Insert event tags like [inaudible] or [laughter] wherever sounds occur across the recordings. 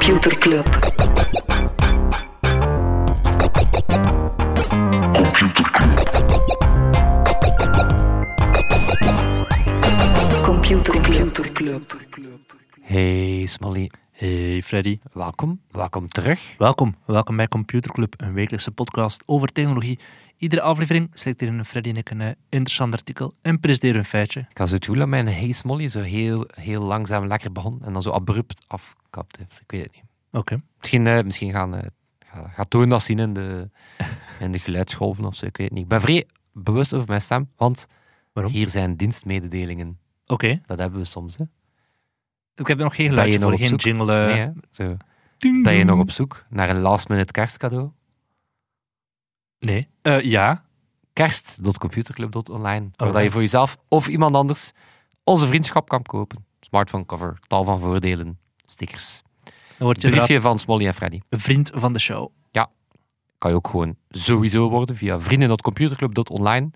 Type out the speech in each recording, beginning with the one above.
Computer Club. Computer Club. Hey Smally, Hey Freddy, welkom. Welkom terug. welkom. Welkom bij Computer Club, een wekelijkse podcast over technologie. Iedere aflevering selecteren Freddy en ik een eh, interessant artikel en presenteren een feitje. Ik had zo het gevoel dat mijn Hey Smally zo heel, heel langzaam lekker begon en dan zo abrupt heeft. Ik weet het niet. Oké. Misschien, eh, misschien gaan, ga, gaat Toon dat zien in de, [laughs] in de geluidsgolven of zo. Ik weet het niet. Ik ben vrij bewust over mijn stem, want Waarom? hier zijn dienstmededelingen. Oké. Dat hebben we soms. Hè. Ik heb nog geen geluidje je voor, geen zoek? jingle. eh, Nee, hè? Zo. ding, Ben je nog op zoek naar een last minute kerstcadeau? Nee. Eh, ja. kerst.computerclub.online. Waar dat je Alright. voor jezelf of iemand anders onze vriendschap kan kopen. Smartphone cover, tal van voordelen, stickers. Dan word je Briefje van Smolly en Freddy. een vriend van de show. Kan je ook gewoon sowieso worden via vrienden.computerclub.online.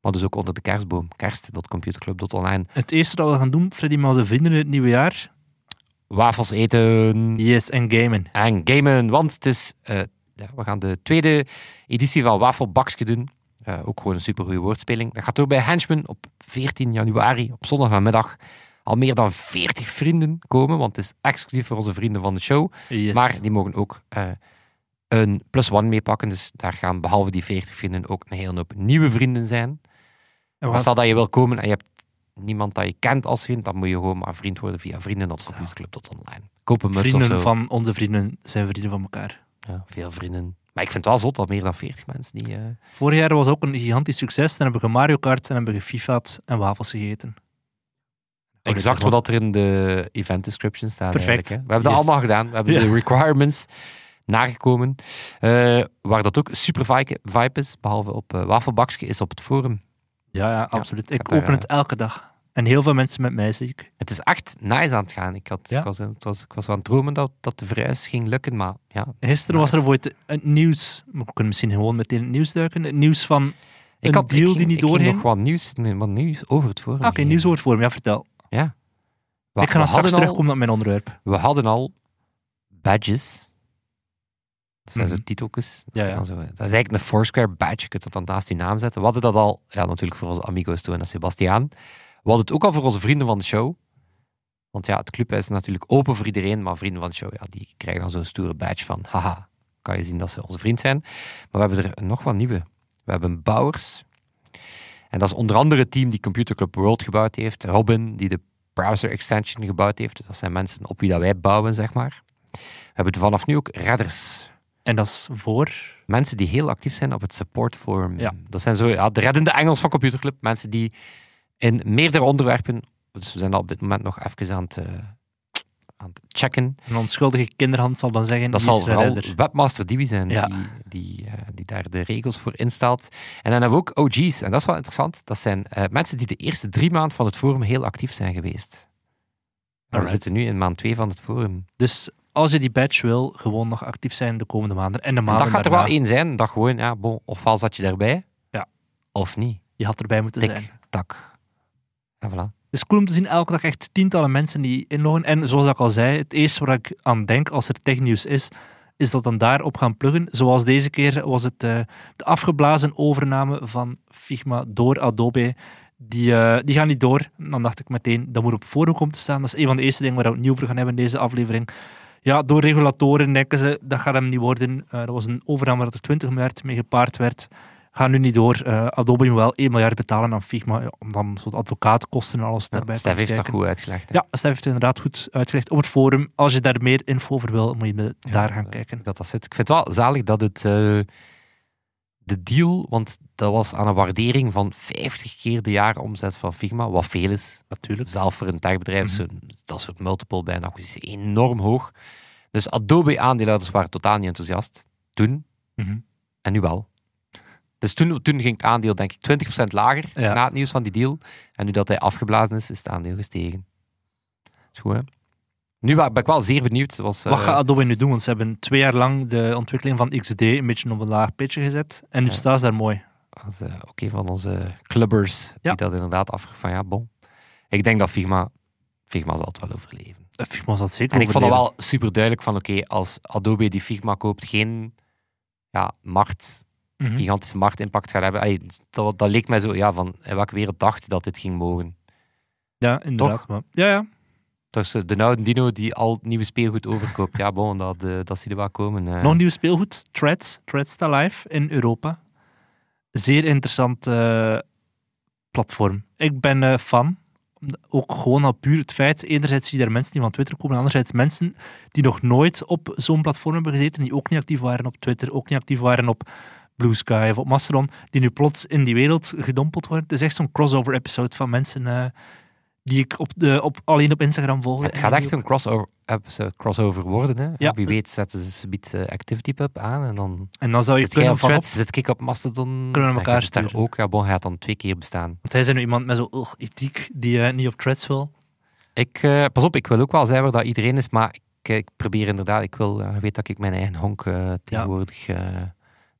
Maar dus ook onder de kerstboom. Kerst.computerclub.online. Het eerste dat we gaan doen, Freddy, met onze vrienden in het nieuwe jaar. Wafels eten Yes, en gamen. en gamen. Want het is, eh, ja, we gaan de tweede editie van Wafelbakske doen. Eh, ook gewoon een supergoeie woordspeling. Dat gaat door bij Henchman op 14 januari, op zondagnamiddag. Al meer dan 40 vrienden komen, want het is exclusief voor onze vrienden van de show. Yes. Maar die mogen ook eh, een plus one meepakken. Dus daar gaan behalve die 40 vrienden ook een hele hoop nieuwe vrienden zijn. En wat- stel dat je wil komen en je hebt niemand dat je kent als vriend, dan moet je gewoon maar vriend worden via vrienden.computerclub.online. Koop een muts vrienden of zo. van onze vrienden zijn vrienden van elkaar. Ja, veel vrienden. Maar ik vind het wel zot dat meer dan 40 mensen die... eh, Vorig jaar was ook een gigantisch succes. Dan hebben we Mario Kart en hebben we FIFA'd en wafels gegeten. Exact wat er in de event description staat. Perfect. hè. We hebben dat allemaal gedaan. We hebben Ja. de requirements nagekomen. Eh, waar dat ook super vibe is, behalve op uh, Wafelbakske, is op het forum. Ja, ja, absoluut. ik daar, open het elke dag. En heel veel mensen met mij, zie ik. Het is echt nice aan het gaan. Ik, had, Ja. ik, was, het was, ik was aan het dromen dat, dat de verhuis ging lukken, maar ja. Gisteren was er bijvoorbeeld het nieuws. We kunnen misschien gewoon meteen het nieuws duiken. Het nieuws van Ik een had deal ik ging, die niet ik ging doorging. nog wat nieuws, nee, wat nieuws over het forum. Ah, Oké, geven. nieuws over het forum. Ja, vertel. Ja. Ik ga straks terugkomen op mijn onderwerp. We hadden al badges. Dat zijn Mhm. zo titeltjes. Ja, ja. Zo, dat is eigenlijk een Foursquare badge. Je kunt dat dan naast je naam zetten. We hadden dat al, ja, natuurlijk voor onze amigos toen en Sebastiaan. We hadden het ook al voor onze vrienden van de show. Want ja, het club is natuurlijk open voor iedereen, maar vrienden van de show, ja, die krijgen dan zo'n stoere badge van, haha, kan je zien dat ze onze vriend zijn. Maar we hebben er nog wat nieuwe. We hebben Bouwers. En dat is onder andere het team die Computer Club World gebouwd heeft. Robin, die de browser extension gebouwd heeft. Dus dat zijn mensen op wie dat wij bouwen, zeg maar. We hebben vanaf nu ook redders. En dat is voor... Mensen die heel actief zijn op het support forum. Ja. Dat zijn zo ja, de reddende engels van Computer Club. Mensen die in meerdere onderwerpen... Dus we zijn op dit moment nog even aan het, eh, aan het checken. Een onschuldige kinderhand zal dan zeggen, Dat zal vooral. Webmaster Divi zijn Ja. die, die, eh, die daar de regels voor instelt. En dan hebben we ook OG's. En dat is wel interessant. Dat zijn eh, mensen die de eerste drie maanden van het forum heel actief zijn geweest. En we zitten nu in maand twee van het forum. Dus als je die badge wil, gewoon nog actief zijn de komende maanden. En de En maanden dat gaat er wel één zijn. Dat gewoon, ja, bon, ofwel zat je daarbij, Ja. of niet. Je had erbij moeten Tik, zijn. tak. En voilà. Is cool om te zien elke dag echt tientallen mensen die inloggen. En zoals ik al zei, het eerste waar ik aan denk als er technieuws is, is dat dan daarop gaan pluggen. Zoals deze keer was het eh, de afgeblazen overname van Figma door Adobe. Die, eh, die gaan niet door. Dan dacht ik meteen, dat moet op forum komen te staan. Dat is een van de eerste dingen waar we het niet over gaan hebben in deze aflevering. Ja, door regulatoren denken ze, dat gaat hem niet worden. Eh, dat was een overname waar er 20 miljard mee gepaard werd. Gaat nu niet door. Eh, Adobe moet wel 1 miljard betalen aan Figma, ja, om dan zo de advocatenkosten en alles daarbij Ja, te Stef heeft dat goed uitgelegd. hè. Ja, Stef heeft het inderdaad goed uitgelegd op het forum. Als je daar meer info over wil, moet je Ja, daar gaan eh, kijken. Dat dat zit. Ik vind het wel zalig dat het eh, de deal, want dat was aan een waardering van 50 keer de jaaromzet van Figma, wat veel is. Natuurlijk. Zelf voor een techbedrijf, zo, dat soort multiple bij een acquisitie enorm hoog. Dus Adobe-aandeelhouders waren totaal niet enthousiast. Toen, Mhm. en nu wel. Dus toen, toen ging het aandeel denk ik 20% lager Ja. na het nieuws van die deal. En nu dat hij afgeblazen is, is het aandeel gestegen. Is goed, hè? Nu ben ik wel zeer benieuwd. Was, Wat eh, gaat Adobe nu doen? Want ze hebben twee jaar lang de ontwikkeling van XD een beetje op een laag pitje gezet. En nu Ja. staan ze daar mooi. eh, ook een van onze clubbers Ja. die dat inderdaad afvroeg van ja, bon. Ik denk dat Figma Figma zal het wel overleven. Eh, Figma zal het zeker En ik vond het overleven. wel super duidelijk van, oké, als Adobe die Figma koopt, geen ja, markt, Mhm. gigantische marktimpact gaat hebben. Allee, dat, dat leek mij zo, ja, van in welke wereld dacht dat dit ging mogen? Ja, inderdaad. Maar, ja, ja. Dus eh, de oude Dino die al het nieuwe speelgoed overkoopt. Ja, bon, dat, eh, dat zie je wel komen. eh. Nog een nieuw speelgoed, Threads. Threads live in Europa. Zeer interessant eh, platform. Ik ben fan. Ook gewoon al puur het feit, enerzijds zie je daar mensen die van Twitter komen, anderzijds mensen die nog nooit op zo'n platform hebben gezeten, die ook niet actief waren op Twitter, ook niet actief waren op Blue Sky of op Mastodon, die nu plots in die wereld gedompeld worden. Het is echt zo'n crossover episode van mensen eh, die ik op de, op, alleen op Instagram volg. Het gaat echt een crossover, episode- crossover worden. Hè? Ja. Wie weet zetten ze subiet uh, ActivityPub aan en dan En dan zou je zit kunnen op van op, Threads, zit ik op Mastodon. Kunnen we elkaar zit daar ook. Ja, bon, hij gaat dan twee keer bestaan. want hij is nu iemand met zo'n ethiek die eh, niet op Threads wil. Ik, eh, pas op, ik wil ook wel zijn waar dat iedereen is, maar ik, ik probeer inderdaad, ik wil, eh, weet dat ik mijn eigen honk eh, tegenwoordig eh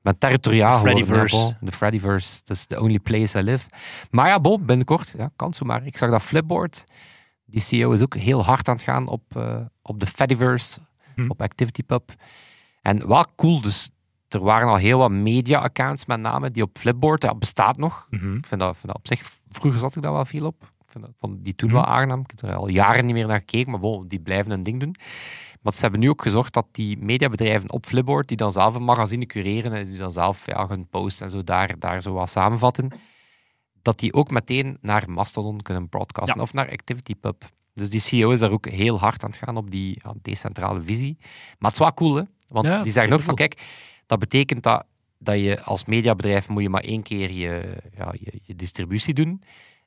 ben territoriaal De geworden. ja, Freddyverse. bon. De Freddyverse, dat is the only place I live. Maar ja, bon, binnenkort, ja, kan zo maar. Ik zag dat Flipboard, die CEO is ook heel hard aan het gaan op, eh, op de Fediverse, Hm. op ActivityPub. En wel cool, dus er waren al heel wat media-accounts met name die op Flipboard, dat bestaat nog. Ik vind dat, vind dat op zich, vroeger zat ik daar wel veel op. Ik vind dat, vond die toen Mhm. wel aangenaam. Ik heb er al jaren niet meer naar gekeken, maar bon, die blijven hun ding doen. Maar ze hebben nu ook gezorgd dat die mediabedrijven op Flipboard, die dan zelf een magazine cureren en die dan zelf ja, hun posts en zo daar, daar zo wat samenvatten, dat die ook meteen naar Mastodon kunnen broadcasten Ja. of naar ActivityPub. Dus die CEO is daar ook heel hard aan het gaan op die ja, decentrale visie. Maar het is wel cool, hè? Want Ja, die zeggen ook van, kijk, dat betekent dat, dat je als mediabedrijf moet je maar één keer je, ja, je, je distributie doen.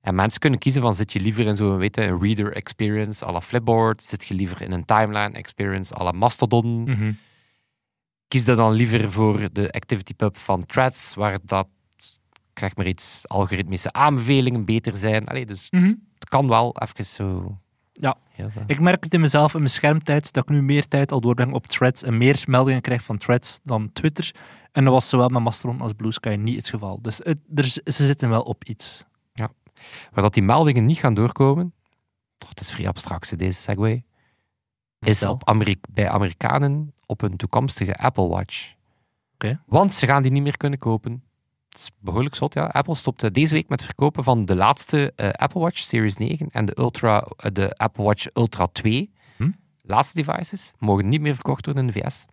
En mensen kunnen kiezen van, zit je liever in zo'n weet je, een reader experience à la Flipboard? Zit je liever in een timeline experience à la Mastodon? Mhm. Kies dat dan liever voor de ActivityPub van Threads, waar dat, ik zeg maar iets, algoritmische aanbevelingen beter zijn. Allee, dus Mhm. het kan wel even zo... Ja. Heel, Ik merk het in mezelf, in mijn schermtijd, dat ik nu meer tijd al doorbreng op Threads en meer meldingen krijg van Threads dan Twitter. En dat was zowel met Mastodon als Blue Sky niet het geval. Dus het, er, ze zitten wel op iets. Waar dat die meldingen niet gaan doorkomen, oh, het is vrij abstract, deze segue, is op Ameri- bij Amerikanen op een toekomstige Apple Watch. Want ze gaan die niet meer kunnen kopen. Het is behoorlijk zot, ja. Apple stopt eh, deze week met verkopen van de laatste eh, Apple Watch Series 9 en de, Ultra, eh, de Apple Watch Ultra 2. Hm? Laatste devices mogen niet meer verkocht worden in de VS.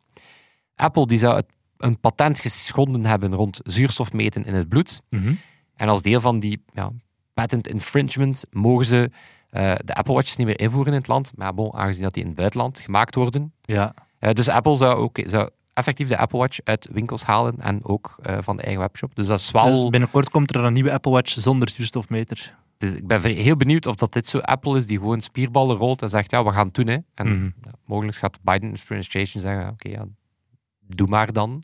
Apple die zou het, een patent geschonden hebben rond zuurstofmeten in het bloed. En als deel van die ja, patent infringement mogen ze eh, de Apple Watches niet meer invoeren in het land. Maar bon, aangezien dat die in het buitenland gemaakt worden. Ja. Eh, dus Apple zou, ook, zou effectief de Apple Watch uit winkels halen en ook eh, van de eigen webshop. Dus dat is wel... Dus binnenkort komt er een nieuwe Apple Watch zonder zuurstofmeter. Dus ik ben heel benieuwd of dat dit zo Apple is die gewoon spierballen rolt en zegt, ja, we gaan het doen. Hè. En Mhm. ja, mogelijk gaat de Biden-administration zeggen, oké, ja, doe maar dan.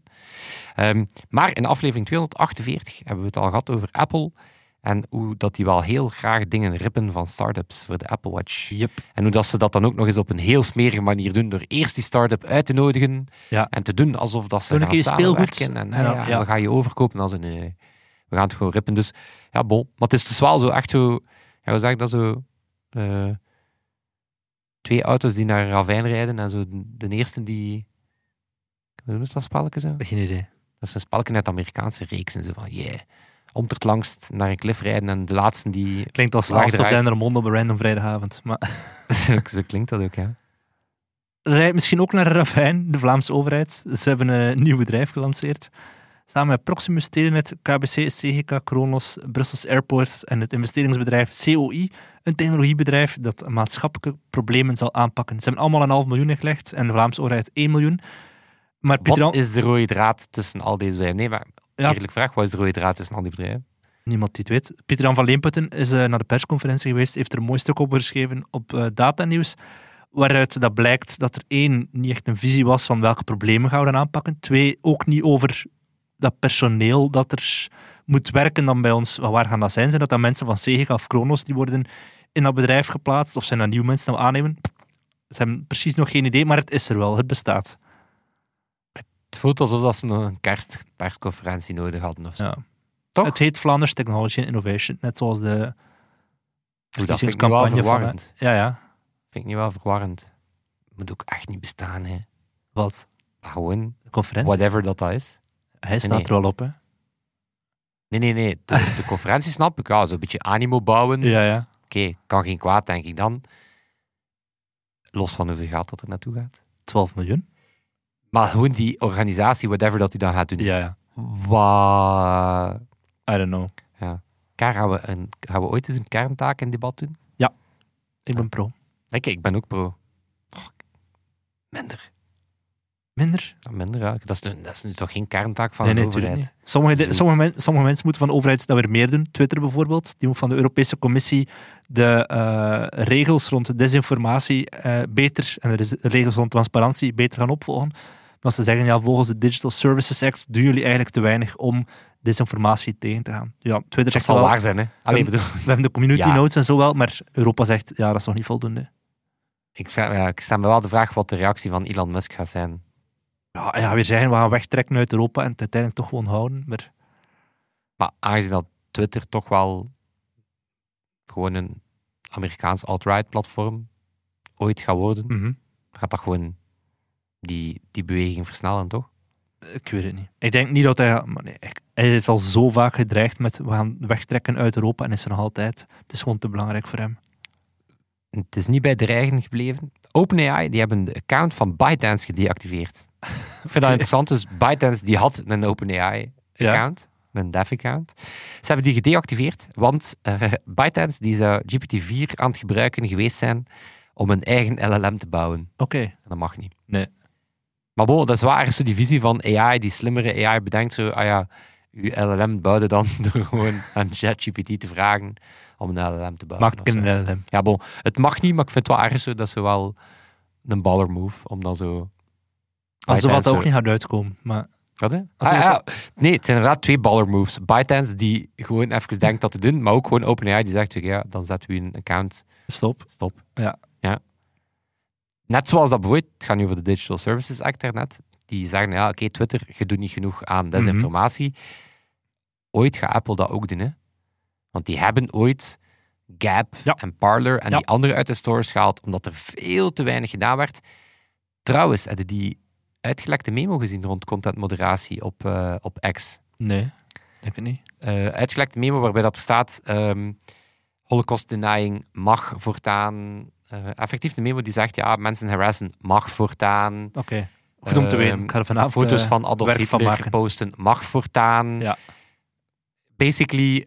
Ehm, maar in aflevering 248 hebben we het al gehad over Apple en hoe dat die wel heel graag dingen rippen van startups voor de Apple Watch. Yep. En hoe dat ze dat dan ook nog eens op een heel smerige manier doen door eerst die start-up uit te nodigen Ja. en te doen alsof dat ze gaan samenwerken. En, En ja, ja. we gaan je overkopen als een... nee, we gaan het gewoon rippen. Dus ja, bon. Maar het is dus wel zo echt zo... Ja, hoe zeg ik dat zo... eh, twee auto's die naar een ravijn rijden en zo de, de eerste die... Hoe noemt dat spelletje zo? Geen idee. Dat is een spelletje uit de Amerikaanse reeks. En zo van, yeah, om het langst naar een klif rijden en de laatste die... Klinkt als Laag Aalstof eruit. Dendermond op een random vrijdagavond. Maar [laughs] zo, zo klinkt dat ook, ja. rijdt misschien ook naar Ravijn, de Vlaamse overheid. Ze hebben een nieuw bedrijf gelanceerd. Samen met Proximus, Telenet, KBC, CGK, Kronos, Brussels Airport en het investeringsbedrijf COI. Een technologiebedrijf dat maatschappelijke problemen zal aanpakken. Ze hebben allemaal een half miljoen ingelegd en de Vlaamse overheid 1 miljoen. Maar Wat is de rode draad tussen al deze bedrijven? Nee, maar Ja. eerlijk vraag, wat is de rode draad tussen al die bedrijven? Niemand die het weet. Pieter Jan van Leemputten is eh, naar de persconferentie geweest, heeft er een mooi stuk over geschreven op eh Datanieuws, waaruit dat blijkt dat er één, niet echt een visie was van welke problemen gaan we dan aanpakken. Twee, ook niet over dat personeel dat er moet werken dan bij ons. Waar gaan dat zijn? Zijn dat dan mensen van Segega of Kronos die worden in dat bedrijf geplaatst? Of zijn dat nieuwe mensen we aannemen? Ze hebben precies nog geen idee, maar het is er wel. Het bestaat. Voelt alsof dat ze nog een kerst, persconferentie nodig hadden of zo. Ja. Toch? Het heet Vlaanders Technology and Innovation, net zoals de Oeh, dat vind ik nu wel van... verwarrend. Ja, ja. Vind ik niet wel verwarrend. Moet ook echt niet bestaan, hè. Wat? Gewoon, De conferentie? whatever dat dat is. Hij staat Nee. er wel op, hè? Nee, nee, nee. De, de [laughs] conferentie snap ik. Ja, zo'n beetje animo bouwen. Ja, ja. Oké, kan geen kwaad, denk ik dan. Los van hoeveel geld dat er naartoe gaat. 12 miljoen? Maar gewoon die organisatie, whatever dat die dan gaat doen. Ja, ja. Wat... I don't know. Kar, gaan we, een, gaan we ooit eens een kerntaak in debat doen? Ik ben pro. Denk ik, ben ook pro. Oh, minder. Minder? Ja, minder, ja. Dat is, nu, dat is nu toch geen kerntaak van nee, de nee, natuurlijk overheid? niet. Sommige, de- Zoiets. sommige, men- sommige mensen moeten van de overheid dat weer meer doen. Twitter bijvoorbeeld, die moet van de Europese Commissie de eh, regels rond desinformatie eh, beter en de res- regels rond transparantie beter gaan opvolgen. Maar ze zeggen, ja, volgens de Digital Services Act doen jullie eigenlijk te weinig om desinformatie tegen te gaan. Ja, Twitter Dat zal wel, waar zijn, hè. Allee, bedoel, we hebben de community Ja. notes en zo wel, maar Europa zegt, ja, dat is nog niet voldoende. ik, vraag- ja, ik stel me wel de vraag wat de reactie van Elon Musk gaat zijn. Ja, hij gaat weer zeggen, we gaan wegtrekken uit Europa en het uiteindelijk toch gewoon houden. Maar Maar aangezien dat Twitter toch wel gewoon een Amerikaans alt-right platform ooit gaat worden, mhm, gaat dat gewoon die, die beweging versnellen, toch? ik weet het niet. Ik denk niet dat hij... Maar nee, hij heeft al zo vaak gedreigd met we gaan wegtrekken uit Europa en is er nog altijd. Het is gewoon te belangrijk voor hem. Het is niet bij dreigen gebleven. OpenAI die hebben de account van ByteDance gedeactiveerd. Ik vind dat interessant. Dus ByteDance die had een OpenAI-account, een dev-account. Ze hebben die gedeactiveerd, want eh [laughs] ByteDance die zou GPT-4 aan het gebruiken geweest zijn om een eigen LLM te bouwen. Oké. Dat mag niet. Nee. Maar bon, dat is waar, zo die visie van AI, die slimmere AI bedenkt zo, ah ja, uw LLM bouwde dan [laughs] door gewoon aan ChatGPT te vragen om een LLM te bouwen. Maakt een LLM. Ja, bon, het mag niet, maar ik vind het wel erg zo, dat zo wel een baller move, om dan zo... Als er wat ook niet gaat uitkomen. Maar Wat, hè? Ah, ja, nee, het zijn inderdaad twee baller moves. ByteDance die gewoon even denkt dat te doen, maar ook gewoon OpenAI die zegt, ja, dan zetten we een account stop. Stop. Ja. ja. Net zoals dat bijvoorbeeld, het gaat nu over de Digital Services Act daarnet, die zeggen, ja, oké, Twitter, je doet niet genoeg aan desinformatie. Ooit gaat Apple dat ook doen, hè. Want die hebben ooit Gap Ja. en Parler en Ja. die andere uit de stores gehaald, omdat er veel te weinig gedaan werd. Trouwens, hadden die uitgelekte memo gezien rond contentmoderatie op, eh, op X? Nee, denk ik niet. eh uitgelekte memo waarbij dat staat ehm Holocaust denying mag voortaan. Eh, effectief een memo die zegt ja, mensen harassen mag voortaan. Oké. Goed om te weten. Ehm, Ik ga er vanavond Foto's eh, van Adolf van Hitler maken. posten mag voortaan. Ja. Basically,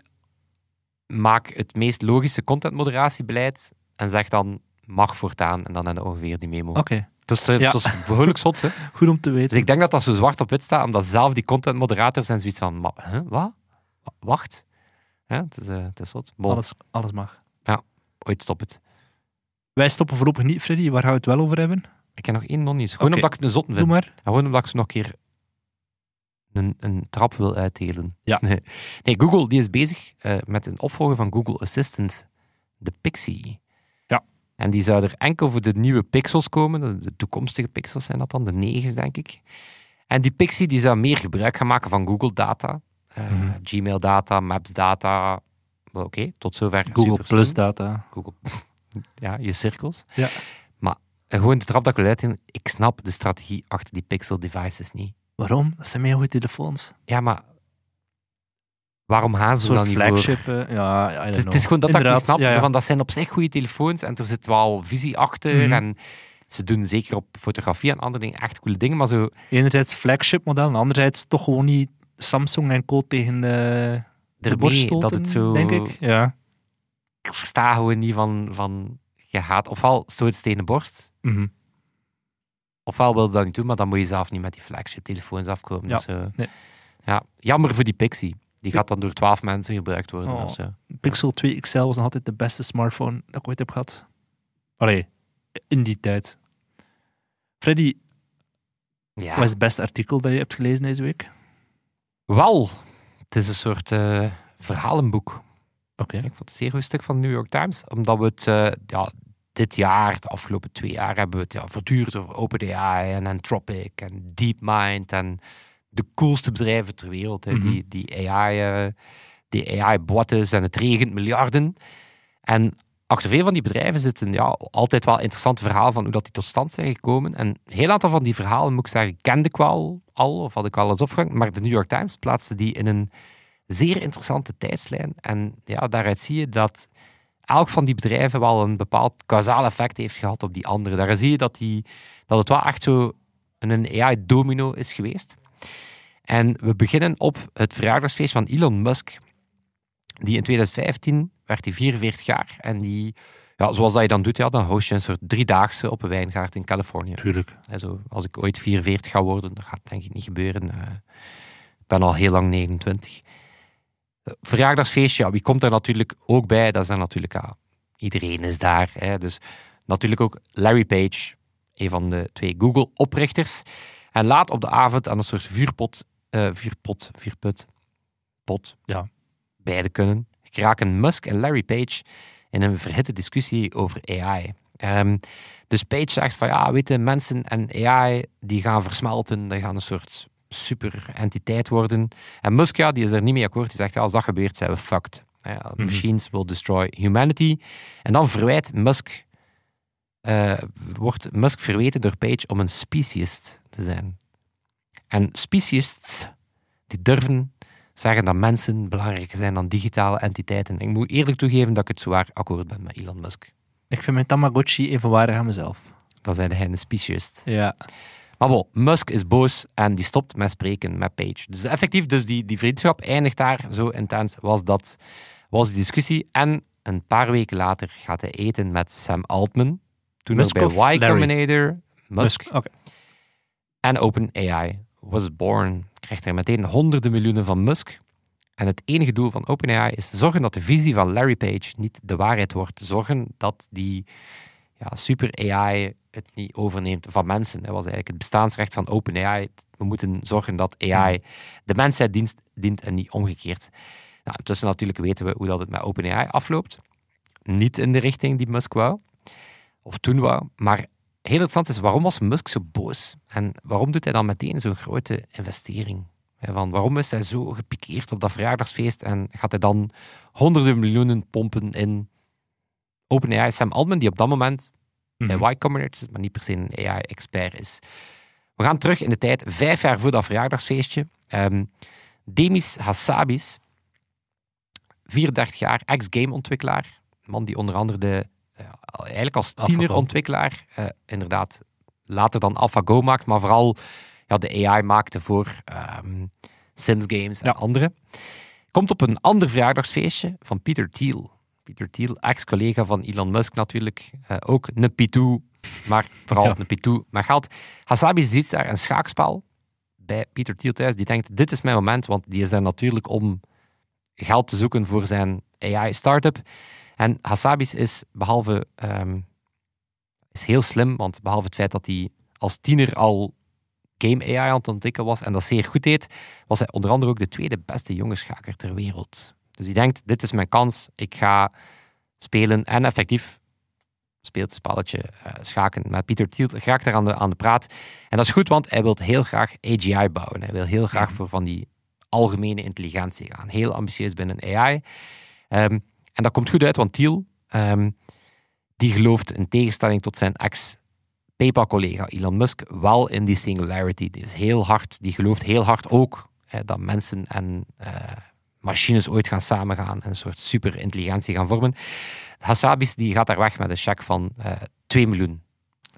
maak het meest logische contentmoderatiebeleid en zeg dan mag voortaan. En dan hebben we ongeveer die memo. Oké, Dus eh, Ja. het is behoorlijk zot, hè? [laughs] goed om te weten. Dus ik denk dat dat zo zwart op wit staat, omdat zelf die contentmoderators zijn zoiets van, "Ma- huh, wat? Wa- Wacht. Ja, het, is, eh, het is zot. Bon, alles, alles mag. ooit stop het. Wij stoppen voorlopig niet, Freddy. Waar gaan we het wel over hebben? Ik heb nog één non-nieuws. Gewoon omdat ik het een zotten Doe vind. maar. En gewoon omdat ik ze nog een keer een, een trap wil uitdelen. Ja. Nee, [laughs] nee, Google die is bezig eh, met een opvolger van Google Assistant, de Pixie. Ja. En die zou er enkel voor de nieuwe pixels komen. De- toekomstige pixels zijn dat dan, de negens, denk ik. En die Pixie die zou meer gebruik gaan maken van Google data. Eh, Mhm. Gmail data, Maps data. Oké, tot zover. Google Plus data. Google. Ja, je cirkels. Ja. Maar eh, gewoon de trap dat ik wil uitdelen, ik snap de strategie achter die Pixel devices niet. Waarom? Dat zijn meer goede telefoons. Ja, maar waarom gaan ze dan niet flagship. voor? ja, I don't Het is, het know. is gewoon dat, dat ik niet snap. ja, ja. Van, dat zijn op zich goede telefoons en er zit wel visie achter. Mhm. En ze doen zeker op fotografie en andere dingen echt coole dingen. Maar zo, Enerzijds flagship model, en anderzijds toch gewoon niet Samsung en Co. tegen de, de borst ermee stoten, dat het zo... denk ik. Ja. Ik versta gewoon niet van... van je gaat ofwel stoot tegen de borst, Mhm. ofwel wil je dat niet doen, maar dan moet je zelf niet met die flagship telefoons afkomen. Ja, Dus, eh, nee. ja, jammer voor die Pixie. Die gaat dan door twaalf mensen gebruikt worden. Oh. of zo. Pixel 2 XL was nog altijd de beste smartphone dat ik ooit heb gehad. Allee, in die tijd. Freddy, Ja. wat is het beste artikel dat je hebt gelezen deze week? Wel, het is een soort eh, verhalenboek. Oké. Ik vond het een zeer goed stuk van de New York Times, omdat we het eh, ja, dit jaar, de afgelopen twee jaar, hebben we het ja, voortdurend over OpenAI en Anthropic en DeepMind en de coolste bedrijven ter wereld. Hè, Mhm. Die, die AI, eh, die AI-bottes en het regent miljarden. En achter veel van die bedrijven zit een ja, altijd wel interessant verhaal van hoe dat die tot stand zijn gekomen. En een heel aantal van die verhalen, moet ik zeggen, kende ik wel al, of had ik wel eens opgevangen. Maar de New York Times plaatste die in een zeer interessante tijdslijn. En ja, daaruit zie je dat elk van die bedrijven wel een bepaald kausaal effect heeft gehad op die andere. Daar zie je dat, die, dat het wel echt zo een AI-domino is geweest. En we beginnen op het verjaardagsfeest van Elon Musk. Die in 2015 werd hij 44 jaar. En die, ja, zoals dat je dan doet, ja, dan host je een soort driedaagse op een wijngaard in Californië. Tuurlijk. En zo, als ik ooit 44 ga worden, dat gaat denk ik niet gebeuren. Eh, ik ben al heel lang 29. Verjaardagsfeestje, ja, wie komt er natuurlijk ook bij? Dat dan natuurlijk, iedereen is daar. Hè. Dus natuurlijk ook Larry Page, een van de twee Google-oprichters. En laat op de avond aan een soort vuurpot, eh, vuurpot, vuurput, pot, Ja. beide kunnen, geraken Musk en Larry Page in een verhitte discussie over AI. Ehm, dus Page zegt van ja, weet je, mensen en AI die gaan versmelten, die gaan een soort super entiteit worden. En Musk, ja, die is er niet mee akkoord. Die zegt ja, als dat gebeurt, zijn we fucked. Ja, machines will destroy humanity. En dan verwijt Musk, eh, wordt Musk verweten door Page om een speciest te zijn. En speciests, die durven zeggen dat mensen belangrijker zijn dan digitale entiteiten. Ik moet eerlijk toegeven dat ik het zwaar akkoord ben met Elon Musk. Ik vind mijn Tamagotchi evenwaardig aan mezelf. Dan zei hij een speciest. Ja. Maar bon, Musk is boos en die stopt met spreken met Page. Dus effectief, dus die, die vriendschap eindigt daar. Zo intens was, dat, was die discussie. En een paar weken later gaat hij eten met Sam Altman. Toen nog Musk bij Y? Combinator. Musk. Oké. En OpenAI was born. Krijgt hij meteen honderden miljoenen van Musk. En het enige doel van OpenAI is zorgen dat de visie van Larry Page niet de waarheid wordt. Zorgen dat die ja, super AI het niet overneemt van mensen. Dat was eigenlijk het bestaansrecht van OpenAI. We moeten zorgen dat AI de mensheid dient en niet omgekeerd. Nou, intussen natuurlijk weten we hoe dat het met OpenAI afloopt. Niet in de richting die Musk wou, of toen wou. Maar heel interessant is, waarom was Musk zo boos? En waarom doet hij dan meteen zo'n grote investering? Van waarom is hij zo gepikeerd op dat verjaardagsfeest en gaat hij dan honderden miljoenen pompen in OpenAI? Sam Altman, die op dat moment bij Mhm. Y Combinator zit, maar niet per se een AI-expert is. We gaan terug in de tijd, vijf jaar voor dat verjaardagsfeestje. Ehm, Demis Hassabis, 34 jaar, ex-gameontwikkelaar. Man die onder andere de, eh, eigenlijk als tienerontwikkelaar, eh, inderdaad, later dan AlphaGo maakt, maar vooral ja, de AI maakte voor ehm, Sims games en Ja. andere. Komt op een ander verjaardagsfeestje van Peter Thiel. Peter Thiel, ex-collega van Elon Musk natuurlijk. eh, ook een Pitou, maar vooral Ja. een Pitou met geld. Hasabi ziet daar een schaakspel bij Peter Thiel thuis. Die denkt, dit is mijn moment, want die is daar natuurlijk om geld te zoeken voor zijn AI-startup. En Hassabis is behalve ehm, is heel slim, want behalve het feit dat hij als tiener al game AI aan het ontwikkelen was en dat zeer goed deed, was hij onder andere ook de tweede beste jonge schaker ter wereld. Dus hij denkt, dit is mijn kans, ik ga spelen en effectief speelt het spelletje eh, schaken met Pieter Thiel, graag daar aan de, aan de praat. En dat is goed, want hij wil heel graag AGI bouwen. Hij wil heel graag voor van die algemene intelligentie gaan. Heel ambitieus binnen AI. Ehm, en dat komt goed uit, want Thiel, ehm, die gelooft in tegenstelling tot zijn ex PayPal-collega Elon Musk wel in die singularity. Die is heel hard, die gelooft heel hard ook hè, dat mensen en eh, machines ooit gaan samengaan en een soort superintelligentie gaan vormen. Hassabis die gaat daar weg met een cheque van eh 2 miljoen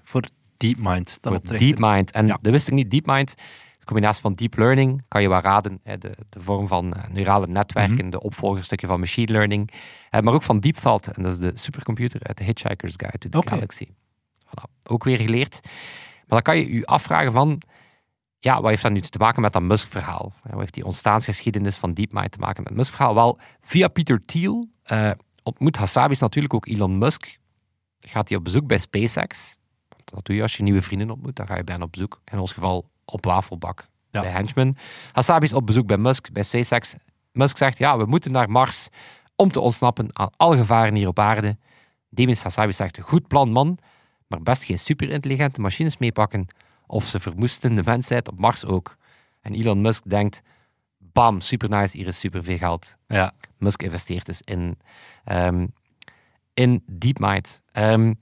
Voor DeepMind. Dan voor DeepMind. En Ja. dat wist ik niet, DeepMind, de combinatie van deep learning, kan je wel raden, hè, de, de vorm van eh, neurale netwerken, de opvolgerstukje van machine learning, eh, maar ook van Deep Thought, en dat is de supercomputer uit de Hitchhiker's Guide to the. Galaxy. Voilà, ook weer geleerd. Maar dan kan je je afvragen van, ja, wat heeft dat nu te maken met dat Musk-verhaal? Ja, Wat heeft die ontstaansgeschiedenis van DeepMind te maken met het Musk-verhaal? Wel, via Peter Thiel eh, ontmoet Hassabis natuurlijk ook Elon Musk. Gaat hij op bezoek bij SpaceX. Want Dat doe je als je nieuwe vrienden ontmoet. Dan ga je bij hen op bezoek. In ons geval op wafelbak Ja. bij Henchman. Hassabis op bezoek bij Musk, bij SpaceX. Musk zegt, ja, we moeten naar Mars om te ontsnappen aan alle gevaren hier op aarde. Demis Hassabis zegt, goed plan man, maar best geen superintelligente machines meepakken of ze vermoesten de mensheid op Mars ook. En Elon Musk denkt, bam, super nice, hier is super veel geld. Ja. Musk investeert dus in, ehm, in DeepMind. Ehm,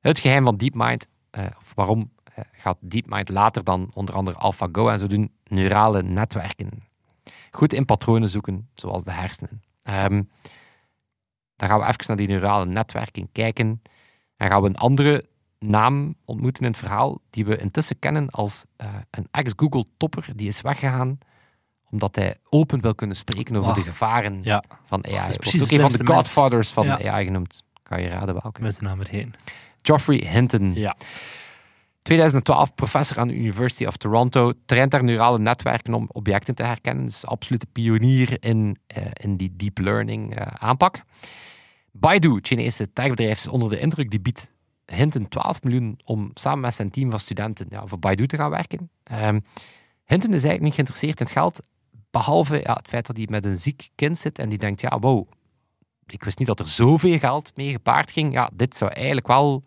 het geheim van DeepMind, eh, of waarom eh, gaat DeepMind later dan onder andere AlphaGo en zo doen, neurale netwerken. Goed in patronen zoeken, zoals de hersenen. Ehm, dan gaan we even naar die neurale netwerken kijken. En gaan we een andere naam ontmoeten in het verhaal, die we intussen kennen als eh, een ex-Google-topper, die is weggegaan omdat hij open wil kunnen spreken over de gevaren Ja, van AI. is precies ook een van de godfathers van Ja. AI genoemd. Kan je raden welke? met de naam erheen. Geoffrey Hinton. Ja. 2012 professor aan de University of Toronto. Traint daar neurale netwerken om objecten te herkennen. Dus absolute pionier in, eh, in die deep learning eh, aanpak. Baidu, Chinese techbedrijf, is onder de indruk. Die biedt Hinton 12 miljoen om samen met zijn team van studenten ja, voor Baidu te gaan werken. Ehm Hinton is eigenlijk niet geïnteresseerd in het geld. Behalve ja, het feit dat hij met een ziek kind zit en die denkt, ja, wow, ik wist niet dat er zoveel geld mee gepaard ging. Ja, dit zou eigenlijk wel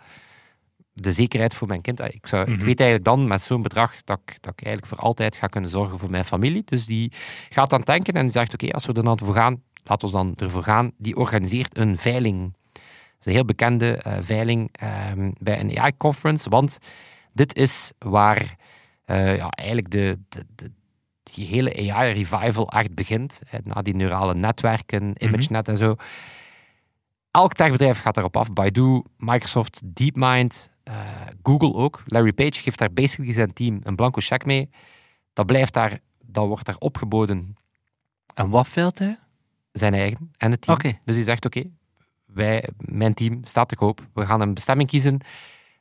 de zekerheid voor mijn kind. Ik, zou, ik Mhm. weet eigenlijk dan met zo'n bedrag dat ik, dat ik eigenlijk voor altijd ga kunnen zorgen voor mijn familie. Dus die gaat dan denken en die zegt: Oké, als we er dan voor gaan, laten we dan ervoor gaan. Die organiseert een veiling. Dat is een heel bekende eh, veiling ehm, bij een AI-conference, want dit is waar eh, ja, eigenlijk de, de, de, hele AI-revival echt begint. Hè, na die neurale netwerken, ImageNet en zo. Elk techbedrijf gaat daarop af. Baidu, Microsoft, DeepMind, eh, Google ook. Larry Page geeft daar basically zijn team een blanco cheque mee. Dat blijft daar, dat wordt daar opgeboden En wat veilt hij? zijn eigen en het team. Dus hij zegt, oké, mijn team staat te koop. We gaan een bestemming kiezen.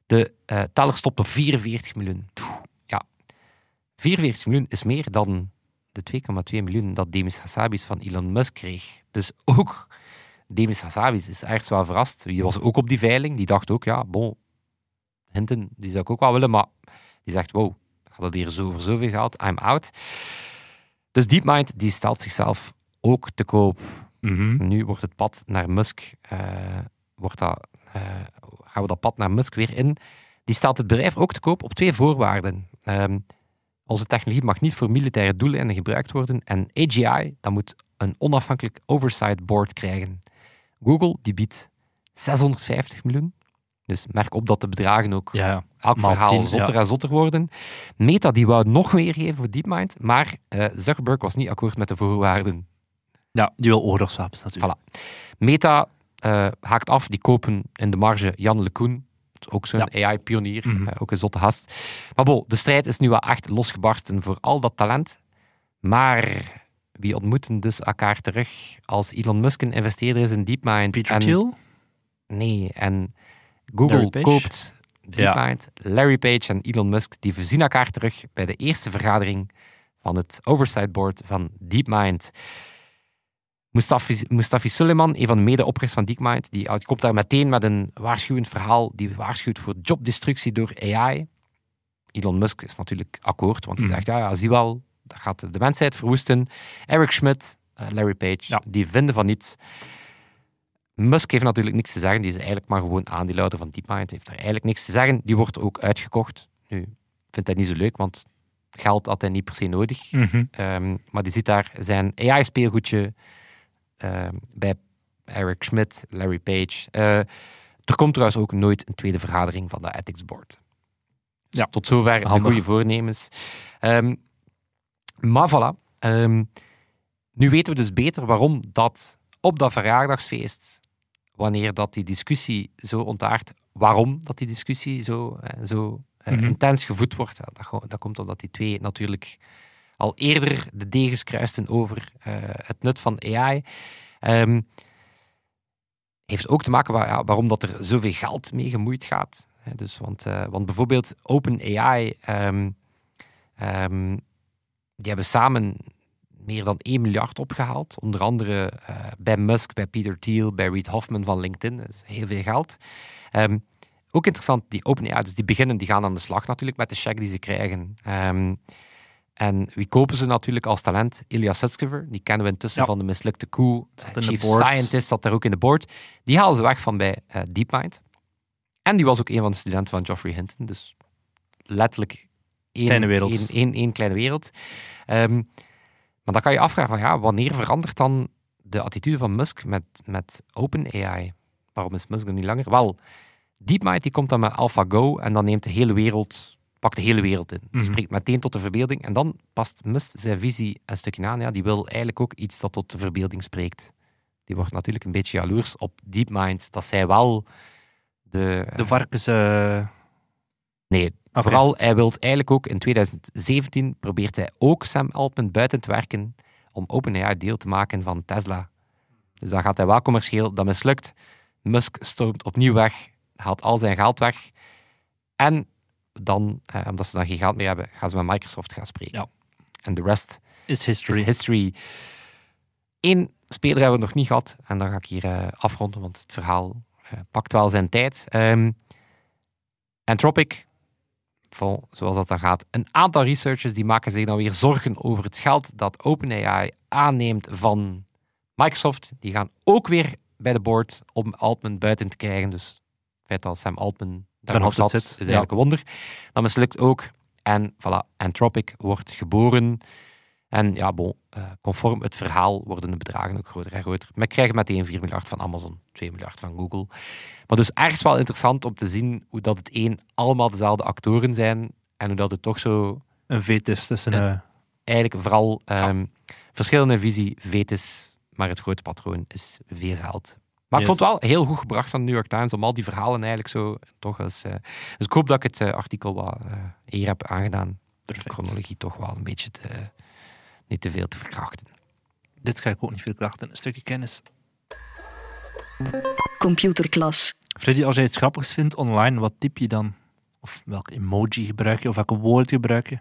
De eh, teller stopt op 44 miljoen. Ja, 44 miljoen is meer dan de 2,2 miljoen dat Demis Hassabis van Elon Musk kreeg. Dus ook Demis Hassabis is ergens wel verrast. Die was ook op die veiling. Die dacht ook, ja, bon, Hinton, die zou ik ook wel willen. Maar die zegt, wow, gaat het hier zo voor zoveel geld? I'm out. Dus DeepMind, die stelt zichzelf ook te koop. Mhm. Nu wordt het pad naar Musk, eh, wordt dat, eh, gaan we dat pad naar Musk weer in. Die stelt het bedrijf ook te koop op twee voorwaarden. Ehm, onze technologie mag niet voor militaire doeleinden gebruikt worden en AGI, dat moet een onafhankelijk oversight board krijgen. Google, die biedt 650 miljoen. Dus merk op dat de bedragen ook Ja, ja. elk Maal verhaal 10, zotter ja. en zotter worden. Meta die wou nog meer geven voor DeepMind, maar eh, Zuckerberg was niet akkoord met de voorwaarden. Ja, die wil oorlogswapens natuurlijk. Meta eh, haakt af, die kopen in de marge Jan is ook zo'n Ja. AI-pionier, Mhm. ook een zotte gast. Maar bon, de strijd is nu wel echt losgebarsten voor al dat talent. Maar wie ontmoeten dus elkaar terug als Elon Musk een investeerder is in DeepMind? Peter en, Thiel? Nee, en Google koopt Ja. DeepMind. Larry Page en Elon Musk die voorzien elkaar terug bij de eerste vergadering van het Oversight Board van DeepMind. Mustafi, Mustafi Suleiman, een van de medeoprichters van DeepMind, die, komt daar meteen met een waarschuwend verhaal. Die waarschuwt voor jobdestructie door AI. Elon Musk is natuurlijk akkoord, want hij Mhm. zegt, ja, ja, zie wel, dat gaat de mensheid verwoesten. Eric Schmidt, eh, Larry Page, Ja. die vinden van niet. Musk heeft natuurlijk niks te zeggen. Die is eigenlijk maar gewoon aandeelhouder van DeepMind. Heeft er eigenlijk niks te zeggen. Die wordt ook uitgekocht. Nu, ik vind dat niet zo leuk, want geld had hij niet per se nodig. Mhm. Ehm, maar die ziet daar zijn AI-speelgoedje bij Eric Schmidt, Larry Page. Eh, er komt trouwens ook nooit een tweede vergadering van de Ethics Board. Dus Ja. Tot zover de Handig. goede voornemens. Ehm, maar voilà. Ehm, nu weten we dus beter waarom dat op dat verjaardagsfeest, wanneer dat die discussie zo ontaart, waarom dat die discussie zo, eh, zo eh, Mhm. intens gevoed wordt. Dat, dat komt omdat die twee natuurlijk al eerder de degens kruisten over eh, het nut van AI. Ehm, heeft ook te maken waar, waarom dat er zoveel geld mee gemoeid gaat. Dus, want, eh, want bijvoorbeeld OpenAI, ehm, die hebben samen meer dan 1 miljard opgehaald. Onder andere eh, bij Musk, bij Peter Thiel, bij Reid Hoffman van LinkedIn. Dat is heel veel geld. Ook interessant, die OpenAI, dus die beginnen, die gaan aan de slag natuurlijk met de check die ze krijgen. En wie kopen ze natuurlijk als talent? Ilya Sutskever, die kennen we intussen Ja. van de mislukte coup. Zat Eh, de Chief board. Scientist zat daar ook in de board. Die halen ze weg van bij eh, DeepMind. En die was ook een van de studenten van Geoffrey Hinton. Dus letterlijk één Kleine wereld. één- één- één kleine wereld. Ehm, maar dan kan je afvragen van ja, wanneer verandert dan de attitude van Musk met, met OpenAI? waarom is Musk er niet langer? Wel, DeepMind die komt dan met AlphaGo en dan neemt de hele wereld, pakt de hele wereld in. Die Mhm. spreekt meteen tot de verbeelding. En dan past Musk zijn visie een stukje aan. Ja, die wil eigenlijk ook iets dat tot de verbeelding spreekt. Die wordt natuurlijk een beetje jaloers op DeepMind, dat zij wel de... De varkens... eh, Nee, vooral hij wil eigenlijk ook in 2017 probeert hij ook Sam Altman buiten te werken om OpenAI deel te maken van Tesla. Dus dan gaat hij wel commercieel, dat mislukt. Musk stormt opnieuw weg, haalt al zijn geld weg. En dan, eh, omdat ze dan geen geld meer hebben, gaan ze met Microsoft gaan spreken. Ja. En de rest is history. is history. Eén speler hebben we nog niet gehad. En dan ga ik hier eh, afronden, want het verhaal eh, pakt wel zijn tijd. Ehm Anthropic, vol, zoals dat dan gaat. Een aantal researchers die maken zich dan weer zorgen over het geld dat OpenAI aanneemt van Microsoft. Die gaan ook weer bij de board om Altman buiten te krijgen. Dus het feit dat Sam Altman daar Dan zat, zit, is eigenlijk een wonder. Dat mislukt ook. En voilà, Anthropic wordt geboren. En ja, bon, eh, conform het verhaal worden de bedragen ook groter en groter. We krijgen meteen 4 miljard van Amazon, 2 miljard van Google. Maar dus ergens wel interessant om te zien hoe dat het één allemaal dezelfde actoren zijn en hoe dat het toch zo Een veet is tussen... Eh, eigenlijk vooral ehm, verschillende visie, vetus, maar het grote patroon is veel geld. Maar ik vond het wel heel goed gebracht van de New York Times om al die verhalen eigenlijk zo toch eens... eh, dus ik hoop dat ik het eh, artikel wat eh, hier heb aangedaan. De Perfect. chronologie toch wel een beetje te, niet te veel te verkrachten. dit ga ik ook niet verkrachten. Een stukje kennis. Computerklas. Freddy, als jij iets grappigs vindt online, wat typ je dan? Of welke emoji gebruik je? Of welke woord gebruik je?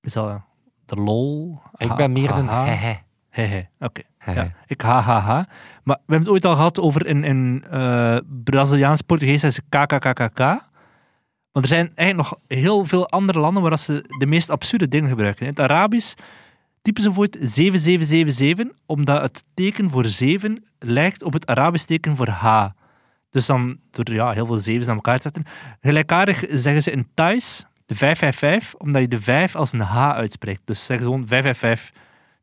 Is dat de lol? Ik ben meer een haha? Hehe. Oké. Ja, ik hahaha. Maar we hebben het ooit al gehad over in, in eh, Braziliaans Portugees zijn ze kkkkk. Maar er zijn eigenlijk nog heel veel andere landen waar ze de meest absurde dingen gebruiken. In het Arabisch typen ze bijvoorbeeld 7777, omdat het teken voor 7 lijkt op het Arabisch teken voor H. Dus dan door ja, heel veel zevens aan elkaar te zetten. Gelijkaardig zeggen ze in Thais de 555, omdat je de 5 als een H uitspreekt. Dus zeggen ze gewoon 555,